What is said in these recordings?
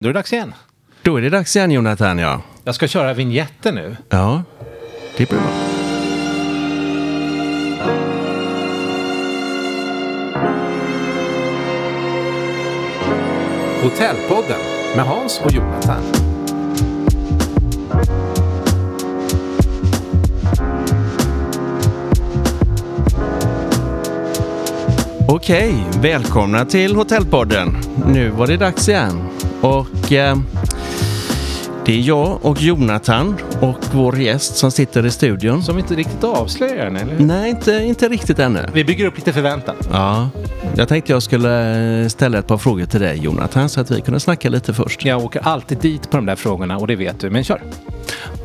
Då är det dags igen. Då är det dags igen Jonathan, ja. Jag ska köra vignetten nu. Ja, det blir bra. Hotellpodden med Hans och Jonathan. Okej, välkomna till Hotellpodden. Nu var det dags igen. Och eh, det är jag och Jonathan och vår gäst som sitter i studion. Som inte riktigt avslöjar den, eller hur? Nej, inte, inte riktigt ännu. Vi bygger upp lite förväntan. Ja, jag tänkte jag skulle ställa ett par frågor till dig Jonathan så att vi kunde snacka lite först. Jag åker alltid dit på de där frågorna och det vet du, men kör.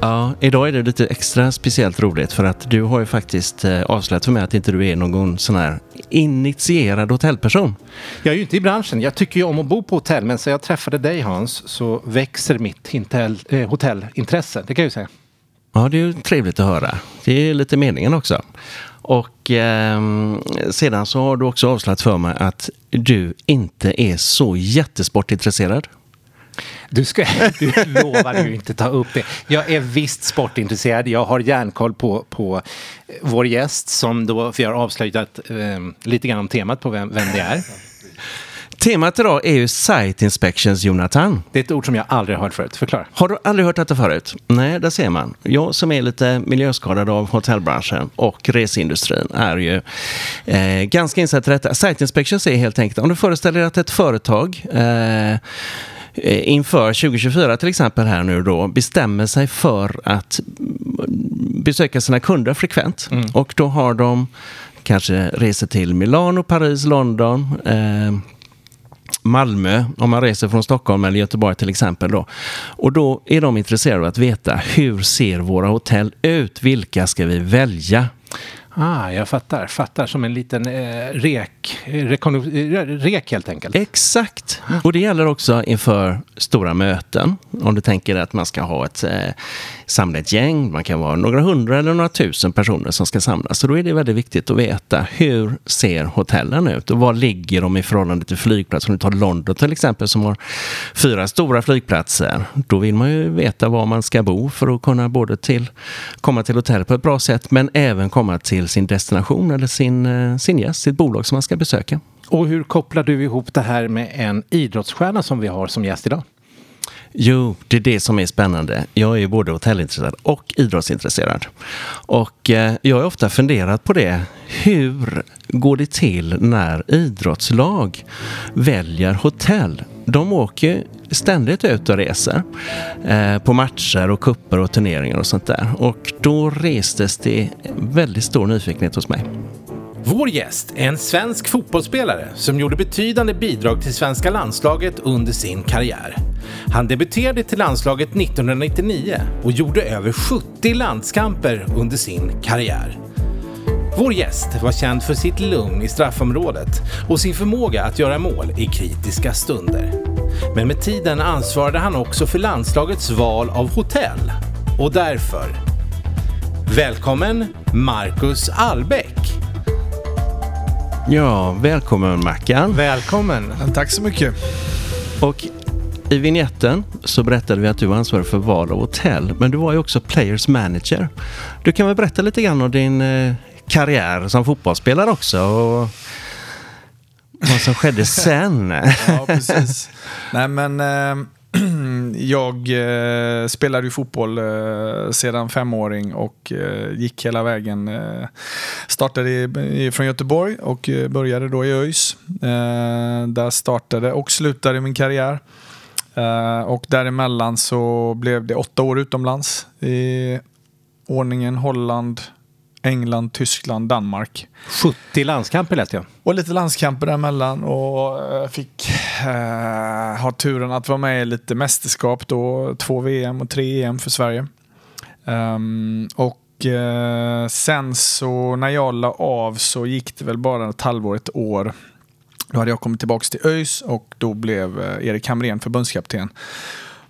Ja, idag är det lite extra speciellt roligt för att du har ju faktiskt eh, avslöjat för mig att inte du är någon sån här initierad hotellperson. Jag är ju inte i branschen. Jag tycker ju om att bo på hotell, men sen jag träffade dig Hans så växer mitt hotell, eh, hotellintresse. Det kan jag ju säga. Ja, det är ju trevligt att höra. Det är lite meningen också. Och eh, sedan så har du också avslöjat för mig att du inte är så jättesportintresserad. Du, ska, du lovar ju inte ta upp det. Jag är visst sportintresserad. Jag har järnkoll på, på vår gäst som då, för jag har avslöjat eh, lite grann om temat på vem, vem det är. Temat idag är ju Site Inspections, Jonathan. Det är ett ord som jag aldrig har hört förut. Förklara. Har du aldrig hört detta förut? Nej, där ser man. Jag som är lite miljöskadad av hotellbranschen och resindustrin är ju eh, ganska insatt i detta. Site Inspections är helt enkelt, om du föreställer dig att ett företag eh, inför 2024 till exempel här nu då bestämmer sig för att besöka sina kunder frekvent. Mm. Och då har de kanske resor till Milano, Paris, London, eh, Malmö, om man reser från Stockholm eller Göteborg till exempel. Då. Och då är de intresserade av att veta hur ser våra hotell ut? Vilka ska vi välja? Ah, jag fattar. Fattar som en liten eh, rek, eh, eh, rek helt enkelt. Exakt. Och det gäller också inför stora möten. Om du tänker att man ska ha ett eh, samla ett gäng, man kan vara några hundra eller några tusen personer som ska samlas. Så då är det väldigt viktigt att veta hur ser hotellen ut och var ligger de i förhållande till flygplatser. Om du tar London till exempel som har fyra stora flygplatser. Då vill man ju veta var man ska bo för att kunna både till, komma till hotellet på ett bra sätt men även komma till sin destination eller sin, eh, sin gäst, sitt bolag som man ska besöka. Och hur kopplar du ihop det här med en idrottsstjärna som vi har som gäst idag? Jo, det är det som är spännande. Jag är ju både hotellintresserad och idrottsintresserad. Och eh, jag har ofta funderat på det. Hur går det till när idrottslag väljer hotell? De åker ständigt ut och reser eh, på matcher och kupper och turneringar och sånt där. Och då restes det väldigt stor nyfikenhet hos mig. Vår gäst är en svensk fotbollsspelare som gjorde betydande bidrag till svenska landslaget under sin karriär. Han debuterade till landslaget 1999 och gjorde över 70 landskamper under sin karriär. Vår gäst var känd för sitt lugn i straffområdet och sin förmåga att göra mål i kritiska stunder. Men med tiden ansvarade han också för landslagets val av hotell. Och därför, välkommen Marcus Albeck! Ja, välkommen Mackan. Välkommen. Tack så mycket. Och i vignetten så berättade vi att du var ansvarig för val av hotell, men du var ju också players manager. Du kan väl berätta lite grann om din eh, karriär som fotbollsspelare också och vad som skedde sen. ja, precis. Nej, men eh, jag eh, spelade ju fotboll eh, sedan femåring och eh, gick hela vägen. Eh, startade i, från Göteborg och eh, började då i ÖIS. Eh, där startade och slutade min karriär. Eh, och däremellan så blev det åtta år utomlands i ordningen Holland, England, Tyskland, Danmark. 70 landskamper lät jag. Och lite landskamper däremellan och eh, fick eh, ha turen att vara med i lite mästerskap då. Två VM och tre EM för Sverige. Um, och eh, sen så när jag la av så gick det väl bara ett halvår, ett år. Då hade jag kommit tillbaka till ÖIS och då blev eh, Erik Hamrén förbundskapten.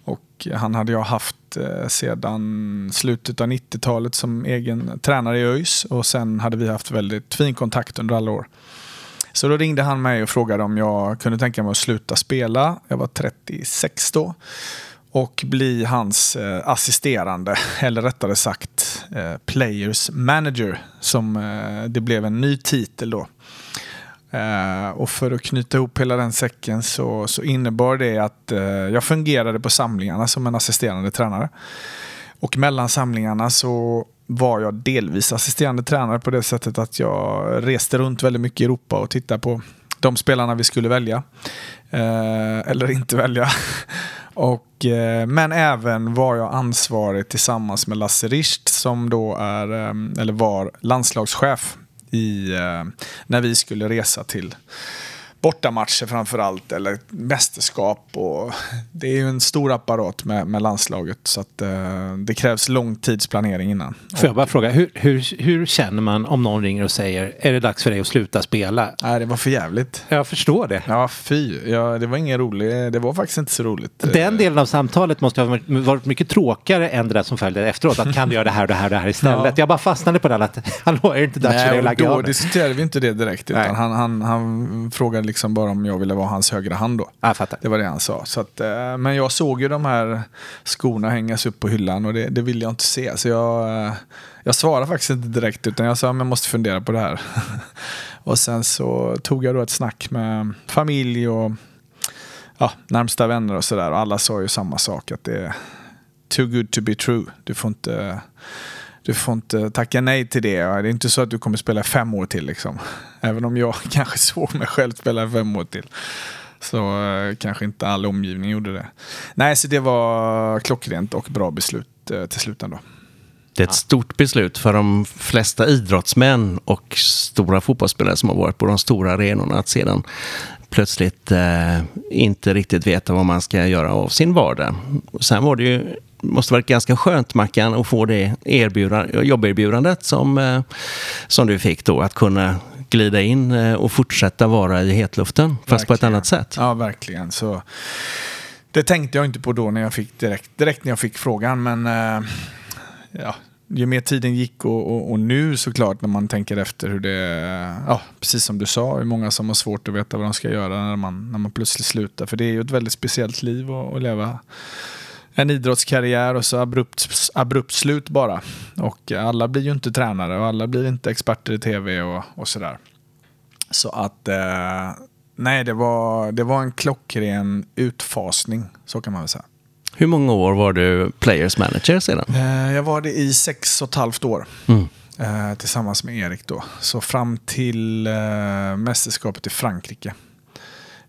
Och han hade jag haft eh, sedan slutet av 90-talet som egen tränare i ÖIS och sen hade vi haft väldigt fin kontakt under alla år. Så då ringde han mig och frågade om jag kunde tänka mig att sluta spela. Jag var 36 då. Och bli hans eh, assisterande, eller rättare sagt eh, Players Manager, som eh, det blev en ny titel då. Uh, och för att knyta ihop hela den säcken så, så innebar det att uh, jag fungerade på samlingarna som en assisterande tränare. Och mellan samlingarna så var jag delvis assisterande tränare på det sättet att jag reste runt väldigt mycket i Europa och tittade på de spelarna vi skulle välja. Uh, eller inte välja. och, men även var jag ansvarig tillsammans med Lasse Richt som då är, eller var landslagschef i, eh, när vi skulle resa till bortamatcher framför allt, eller mästerskap. Och det är ju en stor apparat med, med landslaget, så att, eh, det krävs lång tidsplanering innan. Får jag bara fråga, hur, hur, hur känner man om någon ringer och säger är det dags för dig att sluta spela? Nej, det var för jävligt. Jag förstår det. Ja, fy. Ja, det var ingen rolig, det var faktiskt inte så roligt. Den delen av samtalet måste ha varit mycket tråkigare än det där som följde efteråt. Att kan du göra det här och det här och det här istället? Ja. Jag bara fastnade på den att, hallå, är det inte dags för dig att lägga av? Då diskuterade vi inte det direkt, utan han, han, han frågade liksom bara om jag ville vara hans högra hand då. Jag fattar. Det var det han sa. Så att, eh, men jag såg ju de här skorna hängas upp på hyllan och det, det ville jag inte se. Så jag, eh, jag svarade faktiskt inte direkt utan jag sa att jag måste fundera på det här. och sen så tog jag då ett snack med familj och ja, närmsta vänner och sådär. Och alla sa ju samma sak att det är too good to be true. Du får inte du får inte tacka nej till det. Det är inte så att du kommer spela fem år till. Liksom. Även om jag kanske såg mig själv spela fem år till. Så uh, kanske inte all omgivning gjorde det. Nej, så det var klockrent och bra beslut uh, till slut ändå. Det är ett stort beslut för de flesta idrottsmän och stora fotbollsspelare som har varit på de stora arenorna att sedan plötsligt eh, inte riktigt veta vad man ska göra av sin vardag. Sen var det ju måste varit ganska skönt Mackan att få det jobberbjudandet som, eh, som du fick då. Att kunna glida in eh, och fortsätta vara i hetluften fast verkligen. på ett annat sätt. Ja, verkligen. Så, det tänkte jag inte på då när jag fick direkt, direkt när jag fick frågan. Men äh, ja, ju mer tiden gick och, och, och, nu såklart när man tänker efter hur det, ja, precis som du sa, hur många som har svårt att veta vad de ska göra när man, när man plötsligt slutar. För det är ju ett väldigt speciellt liv att, att leva en idrottskarriär och så abrupt, abrupt slut bara. Och alla blir ju inte tränare och alla blir inte experter i tv och, och sådär. Så att eh, nej, det var, det var en klockren utfasning, så kan man väl säga. Hur många år var du Players Manager sedan? Eh, jag var det i sex och ett halvt år. Mm. Eh, tillsammans med Erik då. Så fram till eh, mästerskapet i Frankrike.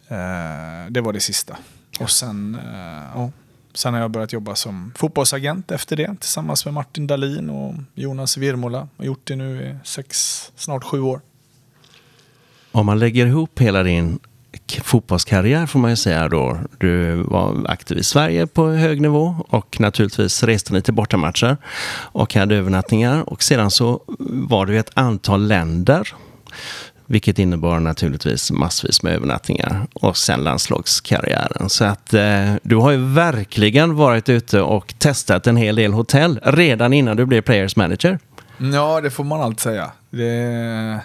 Eh, det var det sista. Och sen, eh, ja Sen har jag börjat jobba som fotbollsagent efter det tillsammans med Martin Dahlin och Jonas Virmola. Jag har gjort det nu i sex, snart sju år. Om man lägger ihop hela din fotbollskarriär får man ju säga då. Du var aktiv i Sverige på hög nivå och naturligtvis reste ni till bortamatcher och hade övernattningar och sedan så var du i ett antal länder vilket innebar naturligtvis massvis med övernattningar och sen landslagskarriären. Så att eh, du har ju verkligen varit ute och testat en hel del hotell redan innan du blev Players Manager. Ja, det får man allt säga. Det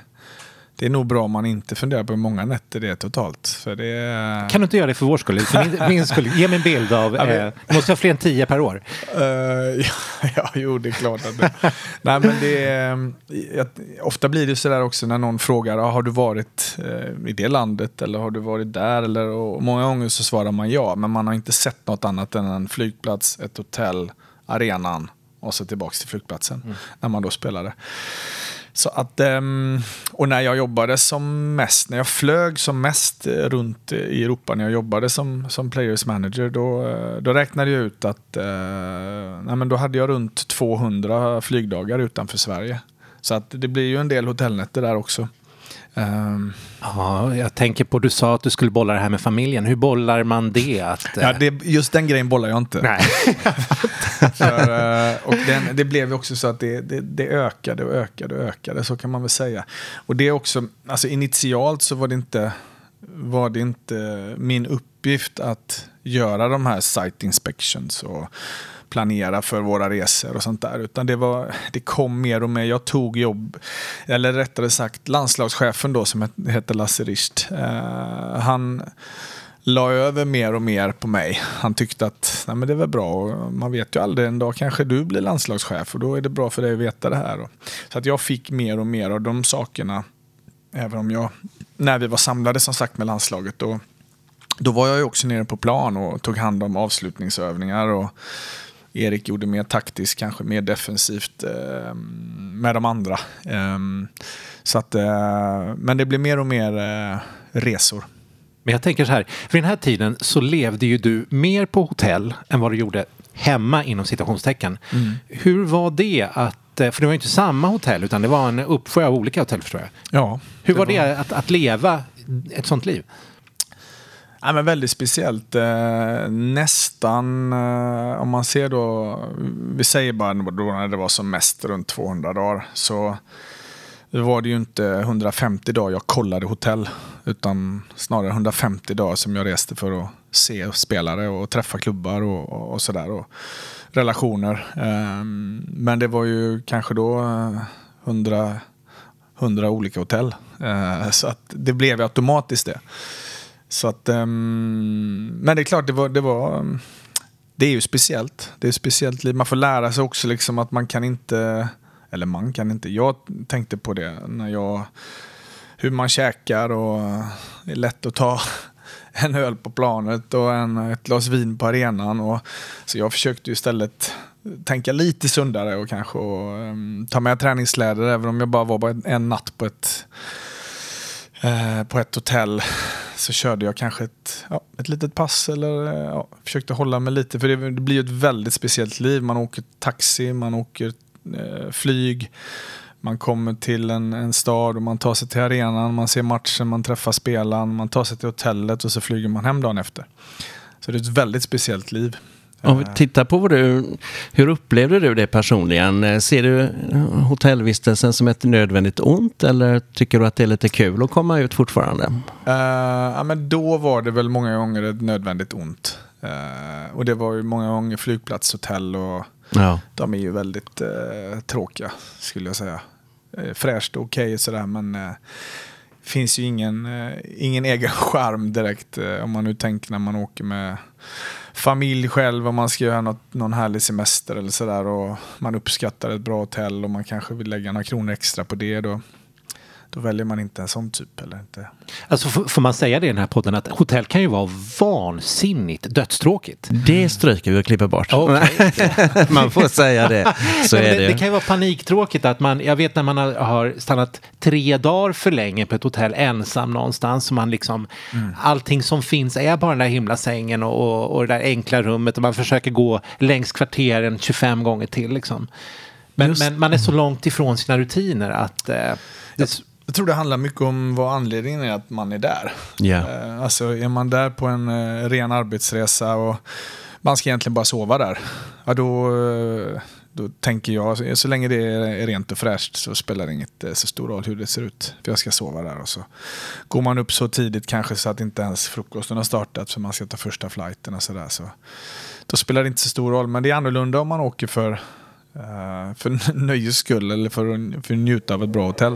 det är nog bra om man inte funderar på hur många nätter det är totalt. För det Kan du inte göra det för vår skull? För min, min skull. Ge mig en bild av... Eh, du måste ha fler än tio per år. Uh, ja, ja, jo, det är klart att det... Nej, men det är, jag, ofta blir det sådär också när någon frågar, ah, har du varit eh, i det landet eller har du varit där? Eller, och många gånger så svarar man ja, men man har inte sett något annat än en flygplats, ett hotell, arenan och så tillbaka till flygplatsen mm. när man då spelade. Så att, ehm, och när jag jobbade som mest, när jag flög som mest eh, runt i Europa, när jag jobbade som, som players manager, då, eh, då räknade jag ut att eh, nej men då hade jag runt 200 flygdagar utanför Sverige. Så att det blir ju en del hotellnätter där också. Um, ja, jag tänker på, du sa att du skulle bolla det här med familjen. Hur bollar man det? Att, ja, det, just den grejen bollar jag inte. Nej. För, eh, och den, det blev ju också så att det, det, det, ökade och ökade och ökade, så kan man väl säga. Och det är också, alltså initialt så var det inte, var det inte min uppgift att göra de här site inspections och planera för våra resor och sånt där. Utan det, var, det kom mer och mer. Jag tog jobb, eller rättare sagt landslagschefen då som hette Lasse Richt. Eh, han la över mer och mer på mig. Han tyckte att Nej, men det var bra. Man vet ju aldrig, en dag kanske du blir landslagschef och då är det bra för dig att veta det här. Så att jag fick mer och mer av de sakerna. Även om jag, när vi var samlade som sagt med landslaget, då, då var jag ju också nere på plan och tog hand om avslutningsövningar. Och Erik gjorde mer taktiskt, kanske mer defensivt eh, med de andra. Eh, så att, eh, men det blev mer och mer eh, resor. Men jag tänker så här, för den här tiden så levde ju du mer på hotell än vad du gjorde hemma inom citationstecken. Mm. Hur var det att, eh, för det var ju inte samma hotell utan det var en uppsjö av olika hotell förstår jag. Ja. Hur det var det att, att leva ett sånt liv? Ja, men väldigt speciellt. Eh, nästan, eh, om man ser då, vi säger bara då när det var som mest runt 200 dagar, så var det ju inte 150 dagar jag kollade hotell. Utan snarare 150 dagar som jag reste för att se spelare och träffa klubbar och, och, och sådär. relationer. Ehm, men det var ju kanske då eh, 100, 100 olika hotell. Eh, så att det blev automatiskt det. Så att, um, men det är klart, det var, det var ehm, det är ju speciellt. Det är ett speciellt liv. Man får lära sig också liksom att man kan inte eller man kan inte. Jag tänkte på det när jag... Hur man käkar och det är lätt att ta en öl på planet och en, ett glas vin på arenan. Och, så jag försökte istället tänka lite sundare och kanske och, um, ta med träningsläder även om jag bara var en, en natt på ett, uh, på ett hotell så körde jag kanske ett, ja, ett litet pass eller eh, ja, försökte hålla mig lite. För det, det blir ett väldigt speciellt liv. Man åker taxi, man åker Eh, flyg. Man kommer till en, en stad och man tar sig till arenan, man ser matchen, man träffar spelaren, man tar sig till hotellet och så flyger man hem dagen efter. Så det är ett väldigt speciellt liv. Om vi tittar på du, hur upplevde du det personligen? Ser du hotellvistelsen som ett nödvändigt ont eller tycker du att det är lite kul att komma ut fortfarande? Uh, ja, men då var det väl många gånger ett nödvändigt ont. Uh, och det var ju många gånger flygplatshotell och Ja. De är ju väldigt eh, tråkiga skulle jag säga. Eh, fräscht och okej okay, sådär men eh, finns ju ingen, eh, ingen egen charm direkt eh, om man nu tänker när man åker med familj själv och man ska göra något, någon härlig semester eller sådär och man uppskattar ett bra hotell och man kanske vill lägga några kronor extra på det då då väljer man inte en sån typ. Eller inte. Alltså får man säga det i den här podden att hotell kan ju vara vansinnigt dödstråkigt. Det stryker vi och klipper bort. Okay. man får säga det. Så det, det. det kan ju vara paniktråkigt att man, jag vet när man har stannat tre dagar för länge på ett hotell ensam någonstans. Man liksom, mm. Allting som finns är bara den där himla sängen och, och, och det där enkla rummet och man försöker gå längs kvarteren 25 gånger till. Liksom. Men, men, man är så långt ifrån sina rutiner att eh, det, jag tror det handlar mycket om vad anledningen är att man är där. Yeah. Alltså är man där på en eh, ren arbetsresa och man ska egentligen bara sova där. Ja, då, eh, då tänker jag, så länge det är rent och fräscht så spelar det inget eh, så stor roll hur det ser ut. För jag ska sova där. Och så går man upp så tidigt kanske så att inte ens frukosten har startat för man ska ta första flighten och sådär. Så då spelar det inte så stor roll. Men det är annorlunda om man åker för Eh, för nöjes skull eller för att, för att njuta av ett bra hotell.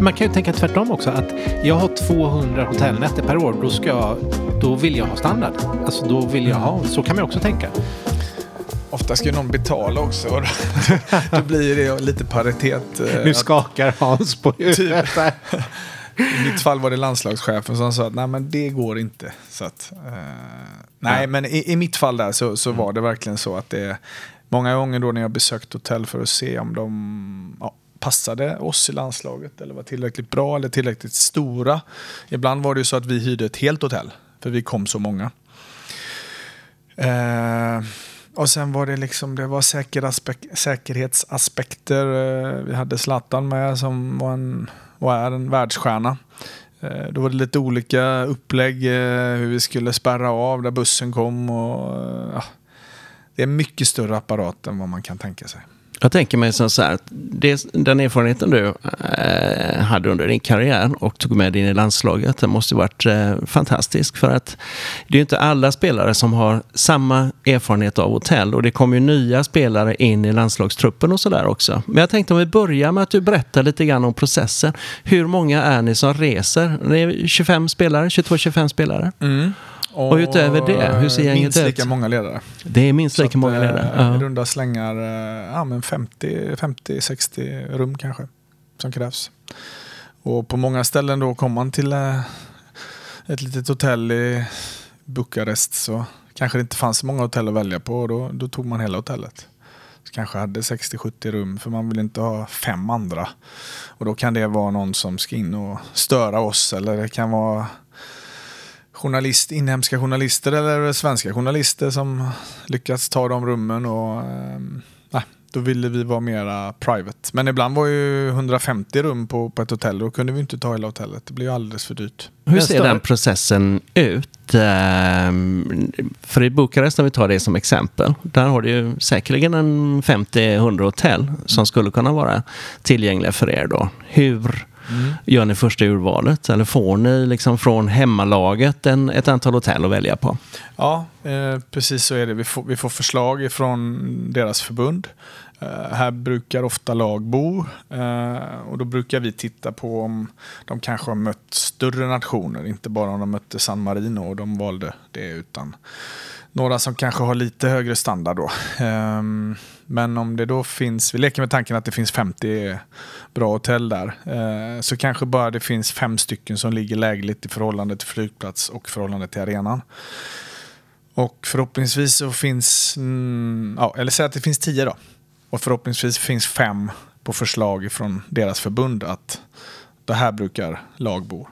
Man kan ju tänka tvärtom också att jag har 200 hotellnätter per år. Då, ska jag, då vill jag ha standard. Alltså då vill jag ha, så kan man också tänka. Ofta ska ju någon betala också. Då blir det lite paritet. Eh, nu skakar Hans på huvudet. Typ. I mitt fall var det landslagschefen som sa att nej men det går inte. Så att, uh, nej men i, i, mitt fall där så, så var det verkligen så att det Många gånger då när jag besökt hotell för att se om de ja, passade oss i landslaget eller var tillräckligt bra eller tillräckligt stora. Ibland var det ju så att vi hyrde ett helt hotell för vi kom så många. Uh, och sen var det liksom, det var säkerhetsaspekter. Eh, vi hade Zlatan med som var en, och är en världsstjärna. Eh, då var det lite olika upplägg eh, hur vi skulle spärra av där bussen kom. Och, ja, det är mycket större apparat än vad man kan tänka sig. Jag tänker mig som så här, det, den erfarenheten du eh, hade under din karriär och tog med in i landslaget, den måste varit eh, fantastisk. För att det är inte alla spelare som har samma erfarenhet av hotell och det kommer ju nya spelare in i landslagstruppen och sådär också. Men jag tänkte om vi börjar med att du berättar lite grann om processen. Hur många är ni som reser? Ni är 25 spelare, 22-25 spelare. Mm. Och utöver det, hur ser gänget minst ut? lika många ledare. Det är minst lika att, många eh, ledare. I Ja. runda slängar eh, ja, men 50, 50, 60 rum kanske som krävs. Och på många ställen då kommer man till eh, ett litet hotell i Bukarest så kanske det inte fanns så många hotell att välja på och då, då tog man hela hotellet. Så kanske hade 60-70 rum för man vill inte ha fem andra. Och då kan det vara någon som ska in och störa oss eller det kan vara journalist, inhemska journalister eller svenska journalister som lyckats ta de rummen. Och, ehm, nej, då ville vi vara mera private. Men ibland var ju 150 rum på, på ett hotell. Då kunde vi inte ta hela hotellet. Det blev alldeles för dyrt. Hur ser den processen ut? Ehm, För i Bukarest, om vi tar det som exempel, där har du ju säkerligen en 50-100 hotell som skulle kunna vara tillgängliga för er då. Hur gör ni första urvalet? Eller får ni liksom från hemmalaget en, ett antal hotell att välja på? Ja, eh, precis så är det. Vi får, vi får förslag från deras förbund. Eh, här brukar ofta lag bo eh, och då brukar vi titta på om de kanske har mött större nationer, inte bara om de mötte San Marino och de valde det utan några som kanske har lite högre standard då. Ehm, men om det då finns, vi leker med tanken att det finns 50 bra hotell där, eh, så kanske bara det finns fem stycken som ligger lägligt i förhållande till flygplats och förhållande till arenan. Och förhoppningsvis så finns, mm, ja, eller säg att det finns tio då. Och förhoppningsvis finns fem på förslag från deras förbund att det här brukar lag bo.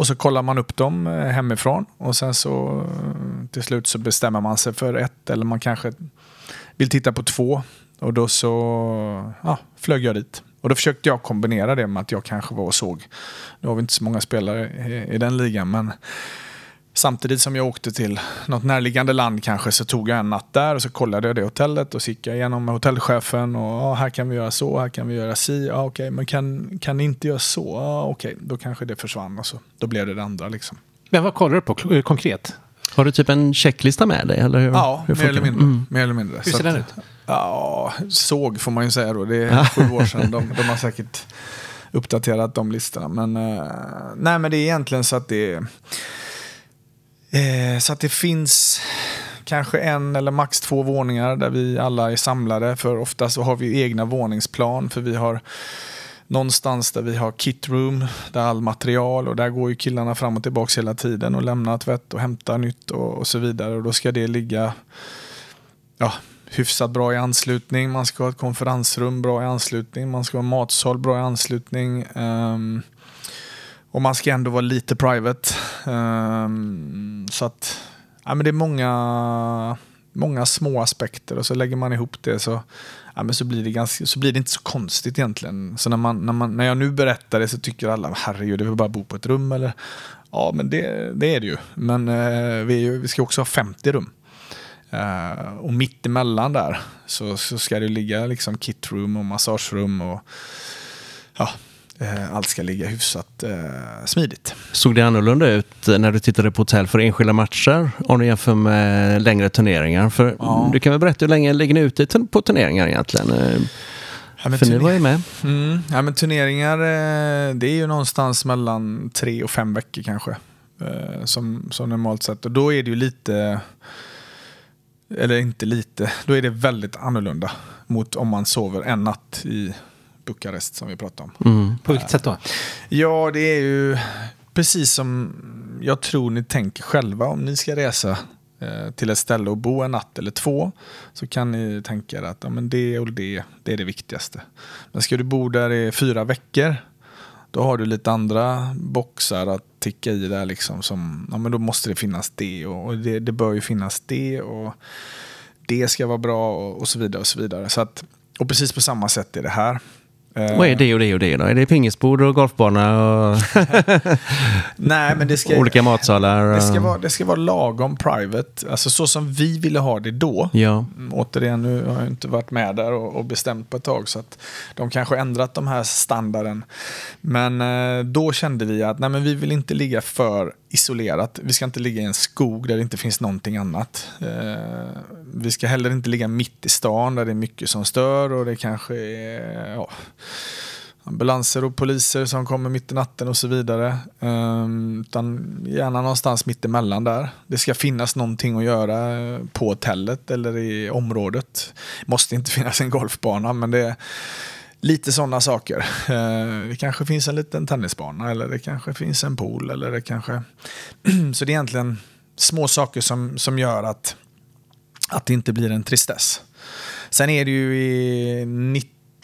Och så kollar man upp dem eh, hemifrån och sen så eh, till slut så bestämmer man sig för ett eller man kanske vill titta på två. Och då så ja, flög jag dit. Och då försökte jag kombinera det med att jag kanske var och såg. Nu har vi inte så många spelare i, i den ligan men Samtidigt som jag åkte till något närliggande land kanske så tog jag en natt där och så kollade jag det hotellet och så gick jag igenom med hotellchefen och ja, här kan vi göra så, här kan vi göra si, ja, okej, men kan, kan ni inte göra så, ja, okej, då kanske det försvann och så. Då blev det det andra liksom. Men vad kollar du på konkret? Har du typ en checklista med dig? Eller hur, Ja, hur mer eller mindre. Mm. Mer eller mindre. Hur ser den ut? Ja, såg får man ju säga då. Det är sju år sedan. De, de har säkert uppdaterat de listorna. Men, eh, nej, men det är egentligen så att det eh, så att det finns kanske en eller max två våningar där vi alla är samlade. För ofta så har vi egna våningsplan. För vi har någonstans där vi har kit room, där all material och där går ju killarna fram och tillbaka hela tiden och lämnar tvätt och hämtar nytt och, och så vidare. Och då ska det ligga ja, hyfsat bra i anslutning. Man ska ha ett konferensrum bra i anslutning. Man ska ha en matsal bra i anslutning. Ehm, och man ska ändå vara lite private. Um, så att ja, men det är många, många små aspekter och så lägger man ihop det så, ja, men så, blir, det ganska, så blir det inte så konstigt egentligen. Så när, man, när, man, när jag nu berättar det så tycker alla herregud, det är väl bara att bo på ett rum eller? Ja, men det, det är det ju. Men eh, vi, är ju, vi ska också ha 50 rum. Uh, och mitt emellan där så, så ska det ligga liksom kitroom och massagerum och ja, allt ska ligga hyfsat eh, smidigt. Såg det annorlunda ut när du tittade på hotell för enskilda matcher om du jämför med längre turneringar? För Ja. Du kan väl berätta hur länge ligger ni ute på turneringar egentligen? Eh, Ja, För ni var ju med. Mm, ja, men turneringar, eh, det är ju någonstans mellan tre och fem veckor kanske. eh, Som, som normalt sett. Och då är det ju lite, eller inte lite, då är det väldigt annorlunda mot om man sover en natt i Bukarest som vi pratade om. Mm. På vilket sätt då? Ja, det är ju precis som jag tror ni tänker själva. Om ni ska resa eh, till ett ställe och bo en natt eller två så kan ni tänka er att ja, men det och det, det är det viktigaste. Men ska du bo där i fyra veckor då har du lite andra boxar att ticka i där liksom som, ja men då måste det finnas det och, och det, det bör ju finnas det och det ska vara bra och, och så vidare och så vidare. Så att, och precis på samma sätt är det här. Eh, Vad är det och det och det då? Är det pingisbord och golfbana och Nej, men det ska, olika matsalar? det, ska vara, det ska vara lagom private. Alltså så som vi ville ha det då. Ja, Mm, Återigen, nu har jag inte varit med där och, och bestämt på ett tag så att de kanske ändrat de här standarden. Men eh, då kände vi att nej, men vi vill inte ligga för isolerat. Vi ska inte ligga i en skog där det inte finns någonting annat. Eh, vi ska heller inte ligga mitt i stan där det är mycket som stör och det kanske är ja, ambulanser och poliser som kommer mitt i natten och så vidare. Ehm, utan gärna någonstans mitt emellan där. Det ska finnas någonting att göra på hotellet eller i området. Det Måste inte finnas en golfbana men det är lite sådana saker. Eh, det kanske finns en liten tennisbana eller det kanske finns en pool eller det kanske... så det är egentligen små saker som, som gör att, att det inte blir en tristess. Sen är det ju i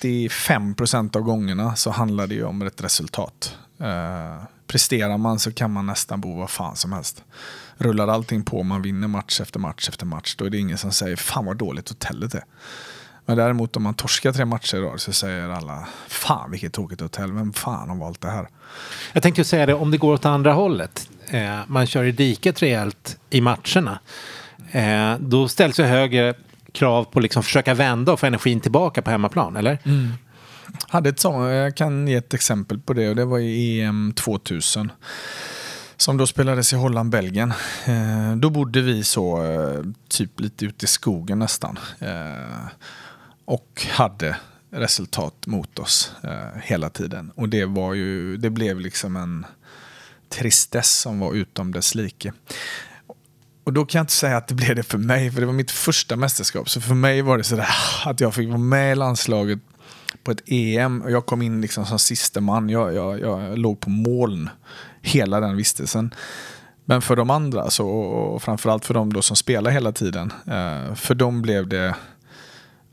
95% av gångerna så handlar det ju om ett resultat. Eh, presterar man så kan man nästan bo vad fan som helst. Rullar allting på, man vinner match efter match efter match, då är det ingen som säger fan vad dåligt hotellet är. Men däremot om man torskar tre matcher idag så säger alla fan vilket tråkigt hotell, vem fan har valt det här? Jag tänkte ju säga det, om det går åt andra hållet. Eh, man kör i diket rejält i matcherna. Eh, då ställs ju högre krav på liksom försöka vända och få energin tillbaka på hemmaplan, eller? hade ett sånt, jag kan ge ett exempel på det och det var i EM 2000. Som då spelades i Holland, Belgien. Eh, då bodde vi så eh, typ lite ute i skogen nästan. Eh, och hade resultat mot oss eh, hela tiden. Och det var ju, det blev liksom en tristess som var utom dess like. Och då kan jag inte säga att det blev det för mig, för det var mitt första mästerskap. Så för mig var det sådär att jag fick vara med i landslaget på ett EM och jag kom in liksom som sista man. Jag, jag, jag låg på moln hela den vistelsen. Men för de andra, så, och framförallt för de då som spelar hela tiden, eh, för dem blev det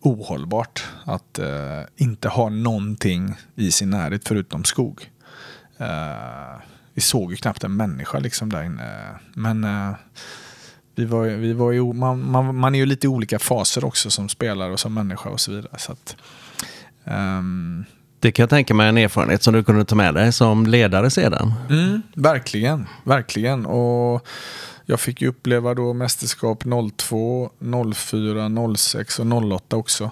ohållbart att eh, inte ha någonting i sin närhet förutom skog. Eh, vi såg ju knappt en människa liksom där inne. Men eh, vi var, vi var ju, man, man, man är ju lite i olika faser också som spelare och som människa och så vidare. Så att, ehm, det kan jag tänka mig en erfarenhet som du kunde ta med dig som ledare sedan. Mm, verkligen, verkligen. Och jag fick ju uppleva då mästerskap 02, 04, 06 och 08 också.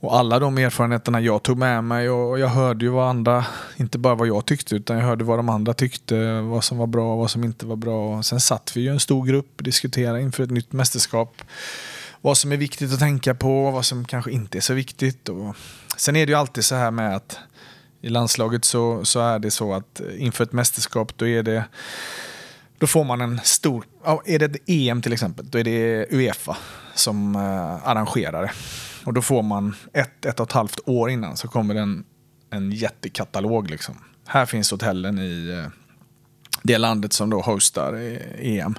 Och alla de erfarenheterna jag tog med mig och jag hörde ju vad andra, inte bara vad jag tyckte utan jag hörde vad de andra tyckte, vad som var bra och vad som inte var bra. Och sen satt vi ju en stor grupp och diskuterade inför ett nytt mästerskap. Vad som är viktigt att tänka på och vad som kanske inte är så viktigt. Och sen är det ju alltid så här med att i landslaget så, så är det så att inför ett mästerskap då är det då får man en stor, är det ett EM till exempel, då är det Uefa som eh, arrangerar det. Och då får man ett, ett och ett halvt år innan så kommer det en, en jättekatalog liksom. Här finns hotellen i eh, det landet som då hostar eh, EM.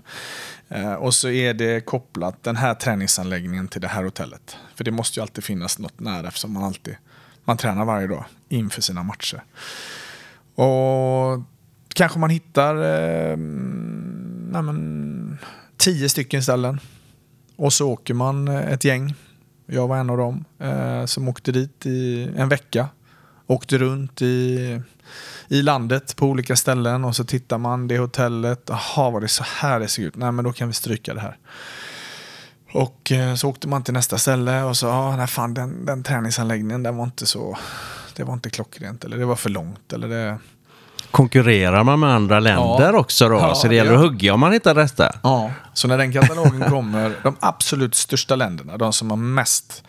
Och så är det kopplat den här träningsanläggningen till det här hotellet. För det måste ju alltid finnas något nära eftersom man alltid man tränar varje dag inför sina matcher. Och kanske man hittar eh, nej men, tio stycken ställen. Och så åker man eh, ett gäng. Jag var en av dem eh, som åkte dit i en vecka. Åkte runt i, i landet på olika ställen och så tittar man det hotellet. Jaha, var det så här det ser ut? Nej, men då kan vi stryka det här. Och eh, så åkte man till nästa ställe och så, ja, nej fan den, den träningsanläggningen den var inte så, det var inte klockrent eller det var för långt eller det... Konkurrerar man med andra länder Ja. också då? Ja, så det gäller att hugga om man hittar rätta. Ja. Så när den katalogen kommer, de absolut största länderna, de som har mest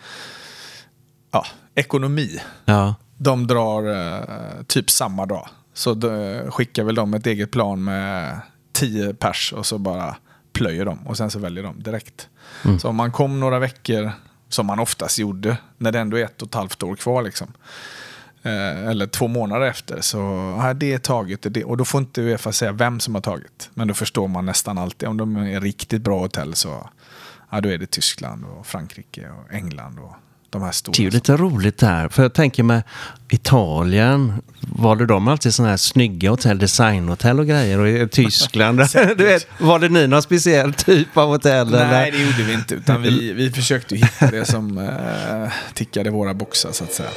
ja, ekonomi, Ja. de drar eh, typ samma dag. Så då skickar väl de ett eget plan med tio pers och så bara plöjer de och sen så väljer de direkt. Så om man kom några veckor, som man oftast gjorde, när det ändå är ett och ett halvt år kvar liksom. Eh, eller två månader efter så ja, det är taget. det. Och då får inte Uefa säga vem som har tagit. Men då förstår man nästan alltid. Om de är riktigt bra hotell så ja, då är det Tyskland och Frankrike och England och de här stora. Det är ju lite roligt där. För jag tänker med Italien, var det de alltid sådana här snygga hotell, designhotell och grejer? Och i Tyskland, du vet, var det ni någon speciell typ av hotell? Nej, eller? det gjorde vi inte. Utan vi, vi försökte hitta det som eh, tickade våra boxar så att säga.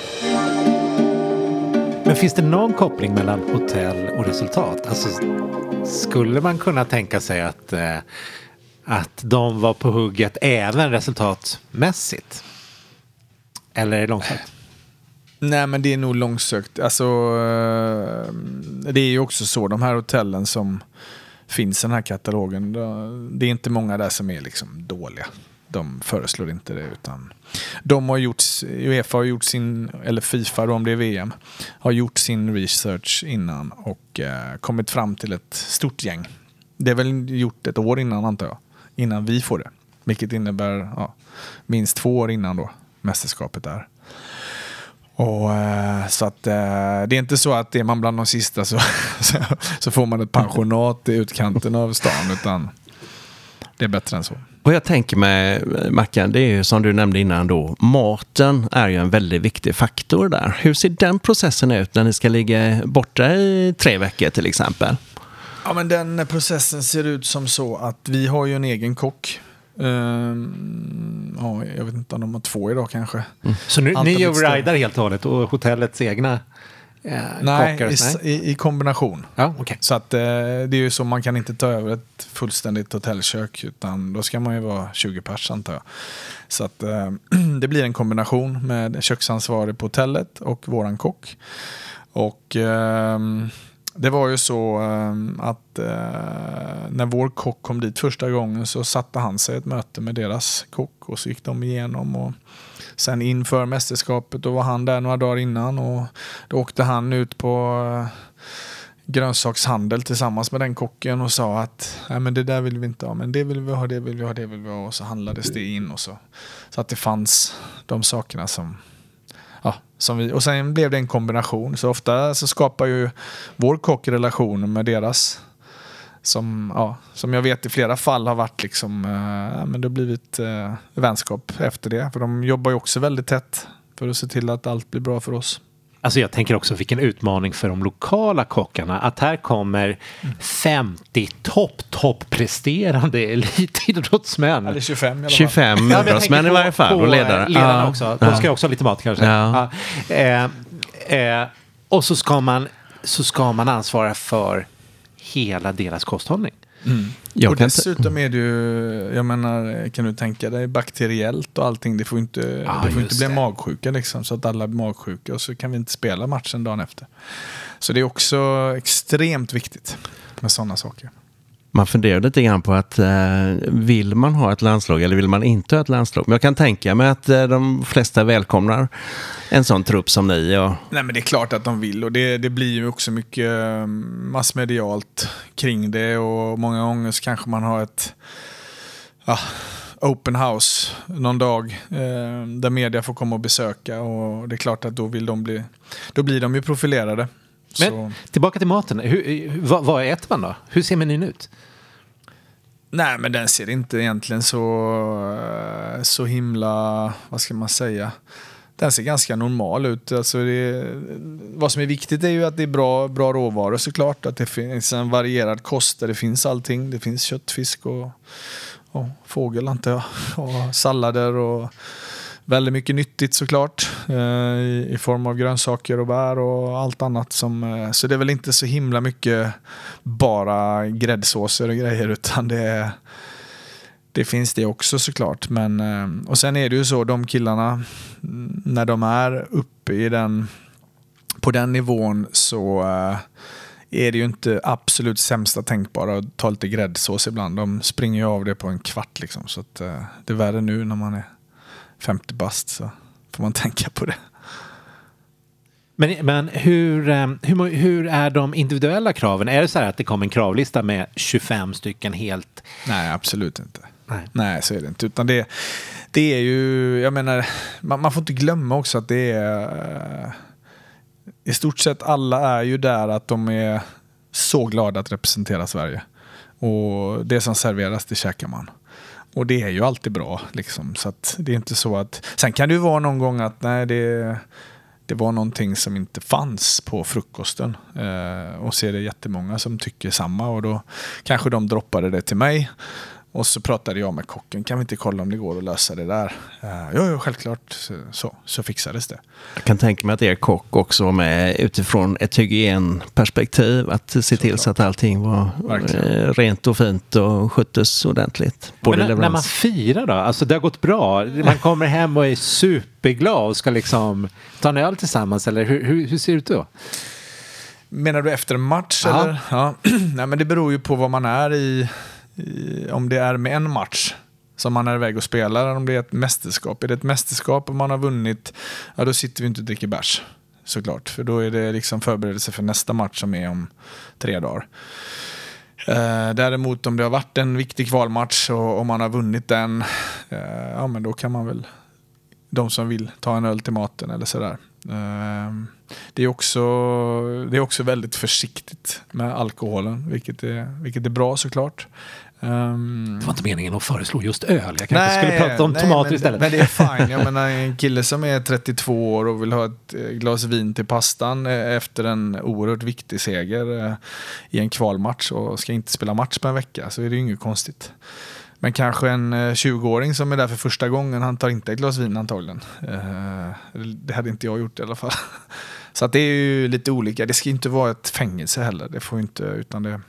Men finns det någon koppling mellan hotell och resultat? Alltså, skulle man kunna tänka sig att, eh, att de var på hugget även resultatmässigt? Eller är det långsökt? Nej, men det är nog långsökt. Alltså, eh, det är ju också så, de här hotellen som finns i den här katalogen, det är inte många där som är liksom dåliga. De föreslår inte det, utan de har gjort, Uefa har gjort sin, eller Fifa då om det är VM, har gjort sin research innan och eh, kommit fram till ett stort gäng. Det är väl gjort ett år innan antar jag, innan vi får det. Vilket innebär ja, minst två år innan då mästerskapet är. Och, eh, så att, eh, det är inte så att är man bland de sista så, så, får man ett pensionat i utkanten av stan, utan det är bättre än så. Vad jag tänker med Mackan, det är ju som du nämnde innan då, maten är ju en väldigt viktig faktor där. Hur ser den processen ut när ni ska ligga borta i tre veckor till exempel? Ja, men den processen ser ut som så att vi har ju en egen kock Um, ja, jag vet inte om de har två idag kanske. Mm. Så nu, ni rider helt och hållet och hotellets egna eh, Nej, kockar? I, nej, i, i kombination. Ja, okay. Så att, eh, det är ju så, man kan inte ta över ett fullständigt hotellkök utan då ska man ju vara 20 pers antar jag. Så att eh, det blir en kombination med köksansvarig på hotellet och våran kock. Och ehm, det var ju så ehm, att eh, när vår kock kom dit första gången så satte han sig ett möte med deras kock och så gick de igenom. Och sen inför mästerskapet då var han där några dagar innan och då åkte han ut på eh, grönsakshandel tillsammans med den kocken och sa att Nej, men det där vill vi inte ha, men det vill vi ha, det vill vi ha, det vill vi ha och så handlades det in och så. Så att det fanns de sakerna som ja, som vi, och sen blev det en kombination. Så ofta så skapar ju vår kock relationer med deras. Som, ja, som jag vet i flera fall har varit liksom, eh, men det har blivit eh, vänskap efter det. För de jobbar ju också väldigt tätt för att se till att allt blir bra för oss. Alltså jag tänker också vilken utmaning för de lokala kockarna att här kommer 50 topp, topp presterande elitidrottsmän. Eller 25 i alla fall. 25 idrottsmän i varje fall och ledare. Ledarna ja. också. De ska också ha lite mat kanske. Ja. Ja. Eh, eh, och så ska, man, så ska man ansvara för hela deras kosthållning. Mm. Och dessutom är det ju, jag menar, kan du tänka dig bakteriellt och allting. Det får inte, ah, det får inte bli det. magsjuka liksom, så att alla blir magsjuka och så kan vi inte spela matchen dagen efter. Så det är också extremt viktigt med sådana saker man funderar lite grann på att eh, vill man ha ett landslag eller vill man inte ha ett landslag? Men jag kan tänka mig att eh, de flesta välkomnar en sån trupp som ni. Och... Nej men det är klart att de vill och det, det blir ju också mycket eh, massmedialt kring det och många gånger så kanske man har ett ja, open house någon dag eh, där media får komma och besöka och det är klart att då vill de bli, då blir de ju profilerade. Men så. tillbaka till maten. Hur, vad, vad äter man då? Hur ser menyn ut? Nej, men den ser inte egentligen så, så himla, vad ska man säga, den ser ganska normal ut. Alltså det, vad som är viktigt är ju att det är bra, bra råvaror såklart. Att det finns en varierad kost där det finns allting. Det finns kött, fisk och, och fågel antar jag. Och sallader och väldigt mycket nyttigt såklart. Eh, I, I form av grönsaker och bär och allt annat. Som, eh, så det är väl inte så himla mycket bara gräddsåser och grejer utan det är det finns det också såklart. Men, eh, och sen är det ju så, de killarna, när de är uppe i den, på den nivån så är det ju inte absolut sämsta tänkbara att ta lite gräddsås ibland. De springer ju av det på en kvart liksom. Så att, det är värre nu när man är 50 bast så får man tänka på det. Men, men hur, eh, hur, hur är de individuella kraven? Är det så här att det kommer en kravlista med 25 stycken helt? Nej, absolut inte. Nej, Nej så är det inte. Utan det, det är ju, jag menar, man, man får inte glömma också att det är... I stort sett alla är ju där att de är så glada att representera Sverige. Och det som serveras, det käkar man. Och det är ju alltid bra. Liksom. Så det är inte så att... Sen kan det ju vara någon gång att nej, det, det var någonting som inte fanns på frukosten. Eh, och så är det jättemånga som tycker samma och då kanske de droppade det till mig. Och så pratade jag med kocken, kan vi inte kolla om det går att lösa det där? Uh, jo, jo, självklart, så, så, så fixades det. Jag kan tänka mig att er kock också var med utifrån ett hygienperspektiv. Att se till Såklart. så att allting var Verkligen. Eh, rent och fint och sköttes ordentligt. Men när, när, man firar då? Alltså det har gått bra. Man kommer hem och är superglad och ska liksom ta en öl tillsammans. Eller hur, hur, hur ser det ut då? Menar du efter en match? Eller? Ja. Nej, men det beror ju på vad man är i, om det är med en match som man är iväg och spelar, om det är ett mästerskap. Är det ett mästerskap och man har vunnit, ja då sitter vi inte och dricker bärs. Såklart, för då är det liksom förberedelse för nästa match som är om tre dagar. Eh, däremot om det har varit en viktig kvalmatch och om man har vunnit den, eh, ja men då kan man väl, de som vill, ta en öl till maten eller sådär. Eh, det är, också, det är också väldigt försiktigt med alkoholen, vilket är, vilket är bra såklart. Um, det var inte meningen att föreslå just öl. Jag kanske nej, skulle prata om nej, tomater men, istället. Men det är fine. Jag menar, en kille som är 32 år och vill ha ett eh, glas vin till pastan eh, efter en oerhört viktig seger eh, i en kvalmatch och ska inte spela match på en vecka så är det ju inget konstigt. Men kanske en 20-åring som är där för första gången, han tar inte ett glas vin antagligen. Det hade inte jag gjort i alla fall. Så det är ju lite olika. Det ska inte vara ett fängelse heller. Det får inte, utan det...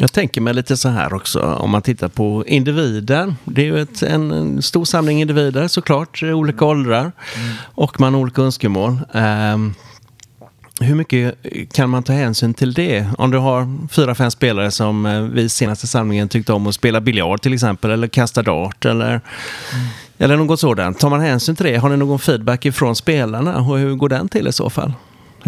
Jag tänker mig lite så här också, om man tittar på individer. Det är ju ett, en, en stor samling individer såklart, olika mm. åldrar. Mm. Och man har olika önskemål. Um, hur mycket kan man ta hänsyn till det? Om du har fyra, fem spelare som eh, vid senaste samlingen tyckte om att spela biljard till exempel, eller kasta dart eller, mm. eller något sådant. Tar man hänsyn till det? Har ni någon feedback ifrån spelarna och hur går den till i så fall?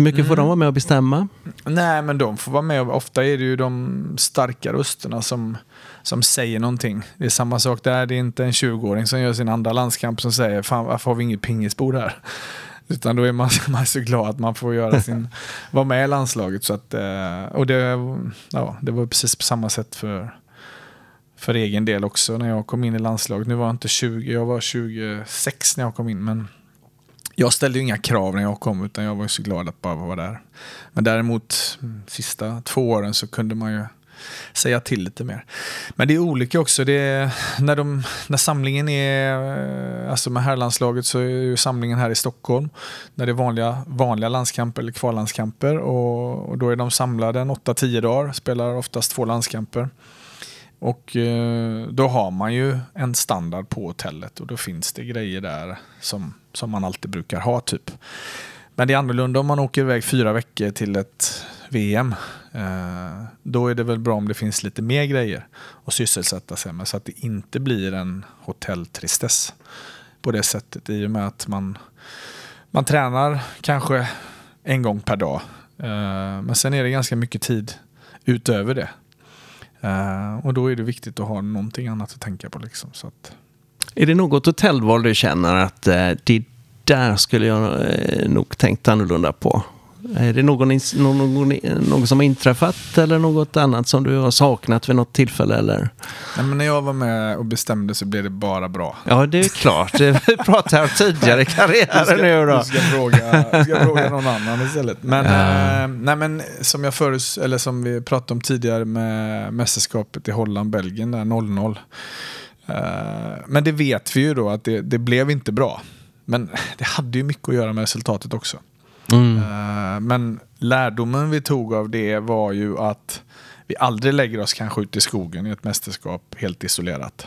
Hur mycket mm. får de vara med och bestämma? Nej, men de får vara med. Ofta är det ju de starka rösterna som, som säger någonting. Det är samma sak där. Det är inte en 20-åring som gör sin andra landskamp som säger fan varför har vi inget pingisbord här? Utan då är man, man är så glad att man får göra sin, vara med i landslaget. Så att, eh, och det, ja, det var precis på samma sätt för, för egen del också när jag kom in i landslaget. Nu var jag inte 20, jag var 26 när jag kom in. Men jag ställde ju inga krav när jag kom utan jag var så glad att bara vara där. Men däremot mm, sista två åren så kunde man ju säga till lite mer. Men det är olika också. Det är, när, de, när samlingen är, alltså med herrlandslaget så är ju samlingen här i Stockholm. När det är vanliga, vanliga landskamper eller kvallandskamper och, och då är de samlade en 8-10 dagar, spelar oftast två landskamper. Och eh, då har man ju en standard på hotellet och då finns det grejer där som, som man alltid brukar ha typ. Men det är annorlunda om man åker iväg fyra veckor till ett VM. Eh, då är det väl bra om det finns lite mer grejer att sysselsätta sig med så att det inte blir en hotelltristess på det sättet i och med att man, man tränar kanske en gång per dag. Eh, men sen är det ganska mycket tid utöver det. Eh, och då är det viktigt att ha någonting annat att tänka på. Liksom, så att... Är det något hotellval du känner att uh, det där skulle jag uh, nog tänkt annorlunda på? Är det någon, någon, någon, som har inträffat eller något annat som du har saknat vid något tillfälle? Eller? Nej, men när jag var med och bestämde så blev det bara bra. Ja, det är klart. Vi pratade om tidigare i karriären nu då. Du ska, fråga, du ska fråga någon annan istället. Men, ja. äh, nej, men som, jag förut, eller som vi pratade om tidigare med mästerskapet i Holland, Belgien, 0-0. Eh, men det vet vi ju då att det, det blev inte bra. Men det hade ju mycket att göra med resultatet också. Mm. Uh, men lärdomen vi tog av det var ju att vi aldrig lägger oss kanske ut i skogen i ett mästerskap helt isolerat.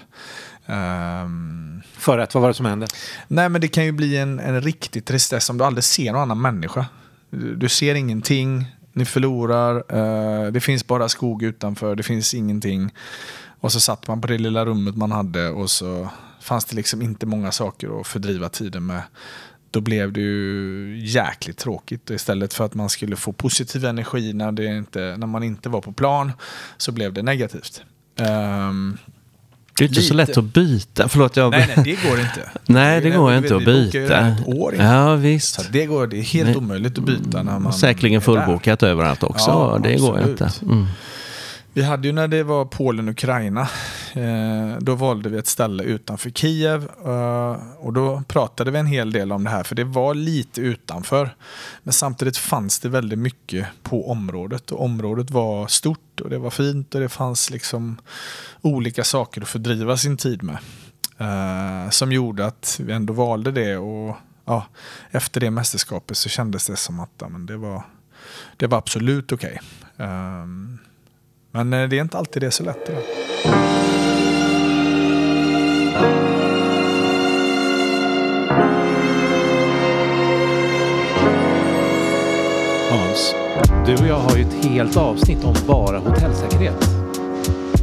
Um, För att, vad var det som hände? Nej men det kan ju bli en, en riktig tristess om du aldrig ser någon annan människa. Du, du ser ingenting, ni förlorar, uh, det finns bara skog utanför, det finns ingenting. Och så satt man på det lilla rummet man hade och så fanns det liksom inte många saker att fördriva tiden med då blev det ju jäkligt tråkigt. Och istället för att man skulle få positiv energi när, det inte, när man inte var på plan så blev det negativt. Um, det är inte lite. så lätt att byta. Förlåt, jag... Nej, nej, det går inte. nej, det, det går inte att byta. ett år ja, visst. Så det, går, det är helt nej. omöjligt att byta när man Säkerligen fullbokat överallt också. Ja, det absolut. går inte. Mm. Vi hade ju när det var Polen-Ukraina Eh, då valde vi ett ställe utanför Kiev eh, och då pratade vi en hel del om det här för det var lite utanför. Men samtidigt fanns det väldigt mycket på området och området var stort och det var fint och det fanns liksom olika saker att fördriva sin tid med. Eh, som gjorde att vi ändå valde det och ja, efter det mästerskapet så kändes det som att ja, men det, var, det var absolut okej. Okay. Men eh, det är inte alltid det är så lätt. Det Hans, du och jag har ju ett helt avsnitt om bara hotellsäkerhet.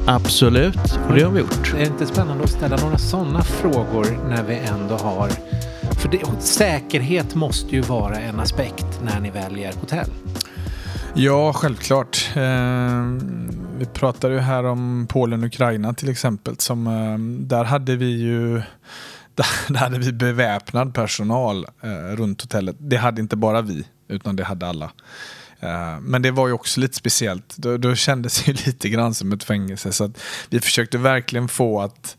Absolut, och det har vi gjort. Är det inte spännande att ställa några sådana frågor när vi ändå har... För det, säkerhet måste ju vara en aspekt när ni väljer hotell. Ja, självklart. Eh, vi pratade ju här om Polen och Ukraina till exempel. Som, eh, där hade vi ju där hade vi beväpnad personal eh, runt hotellet. Det hade inte bara vi, utan det hade alla. Eh, men det var ju också lite speciellt. Då, då kändes det lite grann som ett fängelse. Så vi försökte verkligen få att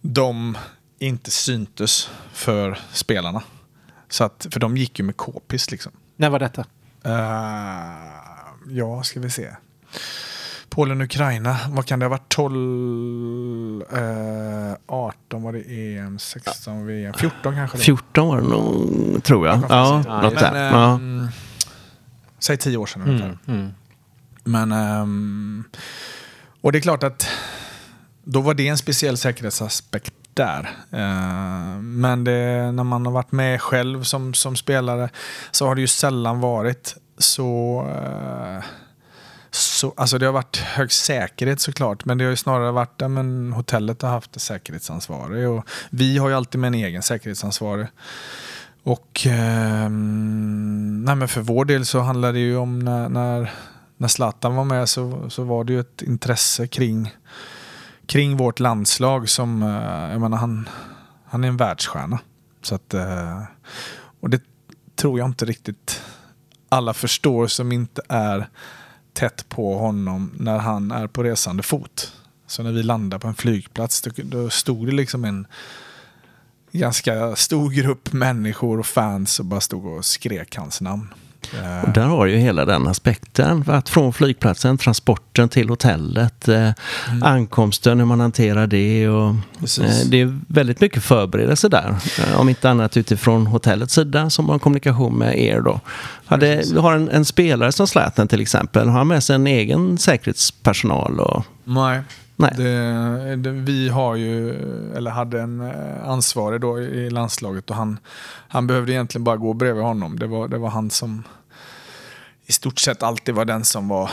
de inte syntes för spelarna. Så att, för de gick ju med k-pist liksom. När var detta? Uh, ja, ska vi se. Polen och Ukraina, vad kan det ha varit? 12, uh, 18 var det EM, 16 VM, 14 kanske? Det. 14 var det nog, tror jag. Ja, ja, något men, där. Ja. Um, säg 10 år sedan mm, ungefär. Mm. Men, um, och det är klart att då var det en speciell säkerhetsaspekt där. Uh, men det, när man har varit med själv som, som spelare så har det ju sällan varit så... Uh, så alltså det har varit hög säkerhet såklart, men det har ju snarare varit ja, men hotellet har haft säkerhetsansvarig och vi har ju alltid med en egen säkerhetsansvarig. Och eh, nej, men för vår del så handlar det ju om när, när, när Zlatan var med så, så var det ju ett intresse kring kring vårt landslag som, eh, jag menar han, han är en världsstjärna. Så att, eh, och det tror jag inte riktigt alla förstår som inte är tätt på honom när han är på resande fot. Så när vi landade på en flygplats då, då stod det liksom en ganska stor grupp människor och fans och bara stod och skrek hans namn. Och där har ju hela den aspekten. Att från flygplatsen, transporten till hotellet, eh, mm. ankomsten, hur man hanterar det. Och, eh, det är väldigt mycket förberedelse där. Eh, om inte annat utifrån hotellets sida som har kommunikation med er. Då. Hade, har en, en spelare som Zlatan till exempel. Har han med sig en egen säkerhetspersonal? Och... Nej. Det, det, vi har ju, eller hade en ansvarig då i landslaget och han, han behövde egentligen bara gå bredvid honom. Det var, det var han som i stort sett alltid var den som var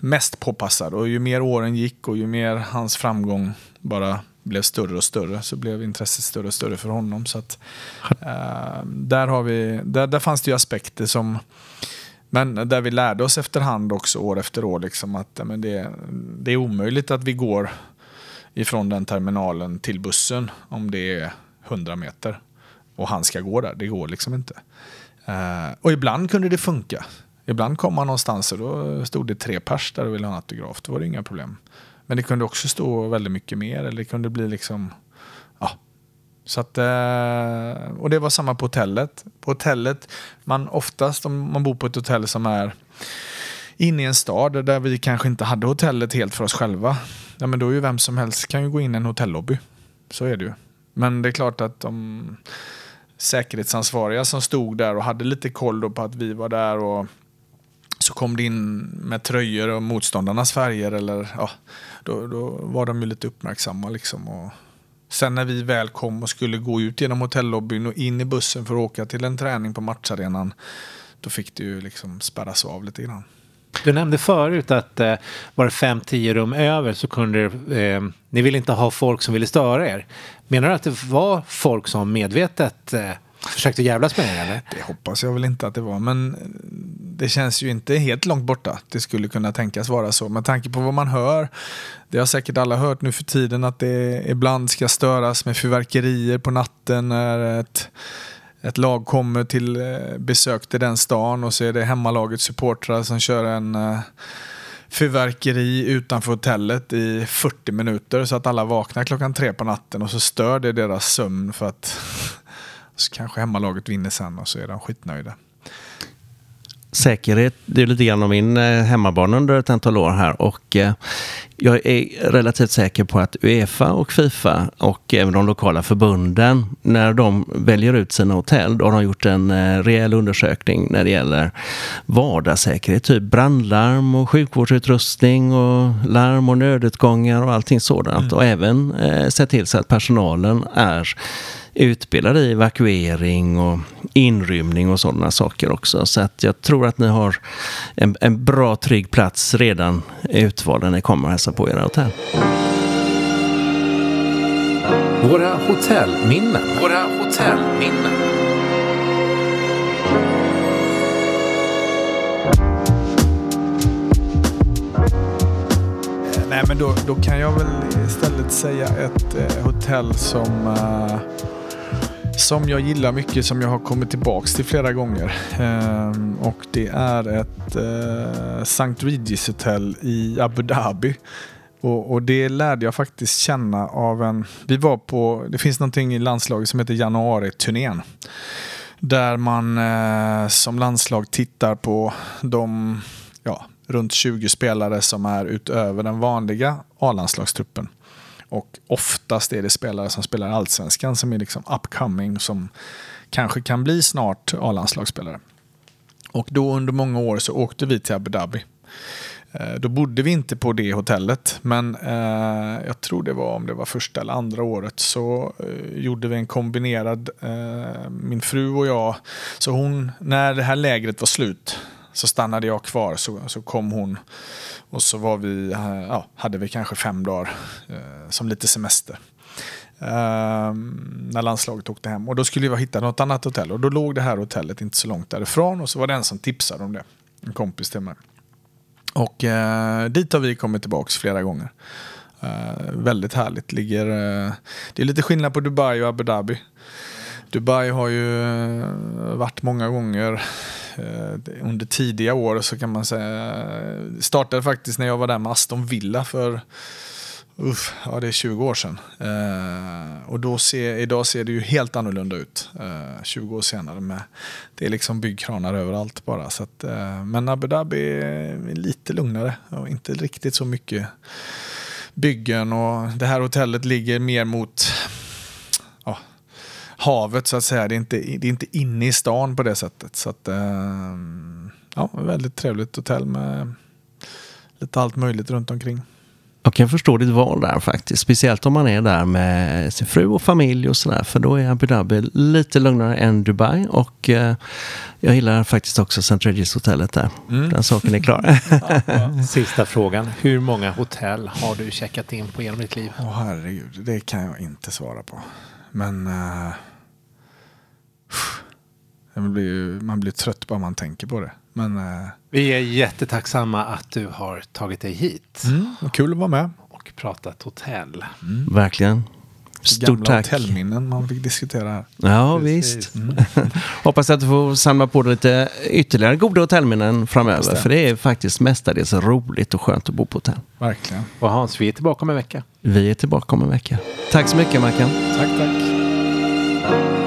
mest påpassad. Och ju mer åren gick och ju mer hans framgång bara blev större och större så blev intresset större och större för honom. Så att, uh, där, har vi, där, där fanns det ju aspekter som men där vi lärde oss efterhand också år efter år liksom att men det, det är omöjligt att vi går ifrån den terminalen till bussen om det är 100 meter och han ska gå där. Det går liksom inte. Uh, och ibland kunde det funka. Ibland kom man någonstans och då stod det tre pers där och ville ha en autograf. Då var det inga problem. Men det kunde också stå väldigt mycket mer. Eller det kunde bli liksom... Så att, eh, och det var samma på hotellet. På hotellet, man oftast om man bor på ett hotell som är inne i en stad där vi kanske inte hade hotellet helt för oss själva. Ja, men då är ju vem som helst kan ju gå in i en hotellobby. Så är det ju. Men det är klart att de säkerhetsansvariga som stod där och hade lite koll på att vi var där och så kom det in med tröjor och motståndarnas färger. Eller, ja, då, då var de ju lite uppmärksamma. Liksom, och sen när vi väl kom och skulle gå ut genom hotellobbyn och in i bussen för att åka till en träning på matcharenan. Då fick det ju liksom spärras av lite grann. Du nämnde förut att eh, var det fem, tio rum över så kunde eh, ni ville inte ha folk som ville störa er. Menar du att det var folk som medvetet eh, Försökte jävlas med dig eller? Det hoppas jag väl inte att det var, men det känns ju inte helt långt borta. Det skulle kunna tänkas vara så. Med tanke på vad man hör, det har säkert alla hört nu för tiden, att det ibland ska störas med fyrverkerier på natten när ett, ett lag kommer till eh, besök till den stan och så är det hemmalagets supportrar som kör en eh, fyrverkeri utanför hotellet i 40 minuter så att alla vaknar klockan tre på natten och så stör det deras sömn för att så kanske hemmalaget vinner sen och så är de skitnöjda. Säkerhet, det är lite grann om min eh, hemmabana under ett antal år här och eh, jag är relativt säker på att Uefa och Fifa och även de lokala förbunden, när de väljer ut sina hotell, då har de gjort en eh, rejäl undersökning när det gäller vardagssäkerhet, typ brandlarm och sjukvårdsutrustning och larm och nödutgångar och allting sådant. Mm. Och även eh, sett till så att personalen är utbildade i evakuering och inrymning och sådana saker också. Så att jag tror att ni har en, en bra trygg plats redan utvald när ni kommer och hälsar på era hotell. Våra hotellminnen. Våra hotellminnen. Nej, men då, då kan jag väl istället säga ett eh, hotell som uh, som jag gillar mycket, som jag har kommit tillbaks till flera gånger. Ehm, och det är ett eh, St. Regis hotell i Abu Dhabi. Och, och, det lärde jag faktiskt känna av en... Vi var på... Det finns någonting i landslaget som heter januari-turnén. Där man eh, som landslag tittar på de ja, runt 20 spelare som är utöver den vanliga A-landslagstruppen. Och oftast är det spelare som spelar allsvenskan som är liksom upcoming som kanske kan bli snart A-landslagsspelare. Och då under många år så åkte vi till Abu Dhabi. Eh, då bodde vi inte på det hotellet, men eh, jag tror det var om det var första eller andra året så eh, gjorde vi en kombinerad, eh, min fru och jag. Så hon, när det här lägret var slut så stannade jag kvar så, så kom hon och så var vi, eh, ja, hade vi kanske fem dagar eh, som lite semester. Eh, när landslaget åkte hem. Och då skulle vi hitta något annat hotell. Och då låg det här hotellet inte så långt därifrån. Och så var det en som tipsade om det. En kompis till mig. Och eh, dit har vi kommit tillbaka flera gånger. Eh, väldigt härligt. Ligger, eh, det är lite skillnad på Dubai och Abu Dhabi. Dubai har ju eh, varit många gånger Eh, under tidiga år så kan man säga. Startade faktiskt när jag var där med Aston Villa för Uff, ja, det är 20 år sedan. Eh, och då ser, idag ser det ju helt annorlunda ut. Eh, 20 år senare. Med, det är liksom byggkranar överallt bara. Så att, eh, men Abu Dhabi är lite lugnare och inte riktigt så mycket byggen. Och det här hotellet ligger mer mot havet så att säga. Det är inte, det är inte inne i stan på det sättet. Så att, eh, ja, väldigt trevligt hotell med lite allt möjligt runt omkring. Jag kan förstå ditt val där faktiskt. Speciellt om man är där med sin fru och familj och sådär. För då är Abu Dhabi lite lugnare än Dubai. Och eh, jag gillar faktiskt också St. Regis hotellet där. Mm. Den saken är klar. Sista frågan. Hur många hotell har du checkat in på genom ditt liv? Åh oh, herregud, det kan jag inte svara på. Men... Uh... Man blir, man blir trött bara man tänker på det. Men, eh, Vi är jättetacksamma att du har tagit dig hit. Mm, kul att vara med. Och pratat hotell. Mm. Verkligen. Stort Gamla tack. hotellminnen man fick diskutera här. Ja, Precis. visst. Mm. Hoppas att du får samla på dig lite ytterligare goda hotellminnen framöver. Det. För det är faktiskt mestadels roligt och skönt att bo på hotell. Verkligen. Och Hans, vi är tillbaka om en vecka. Vi är tillbaka om en vecka. Tack så mycket, Mackan. Tack, tack.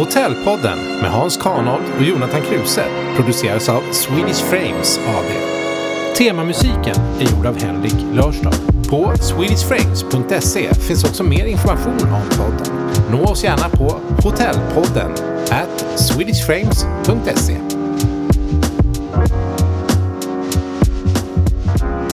Hotellpodden med Hans Kanold och Jonathan Kruse produceras av Swedish Frames AB. Temamusiken är gjord av Henrik Lörstad. På swedishframes.se finns också mer information om podden. Nå oss gärna på hotellpodden at swedishframes.se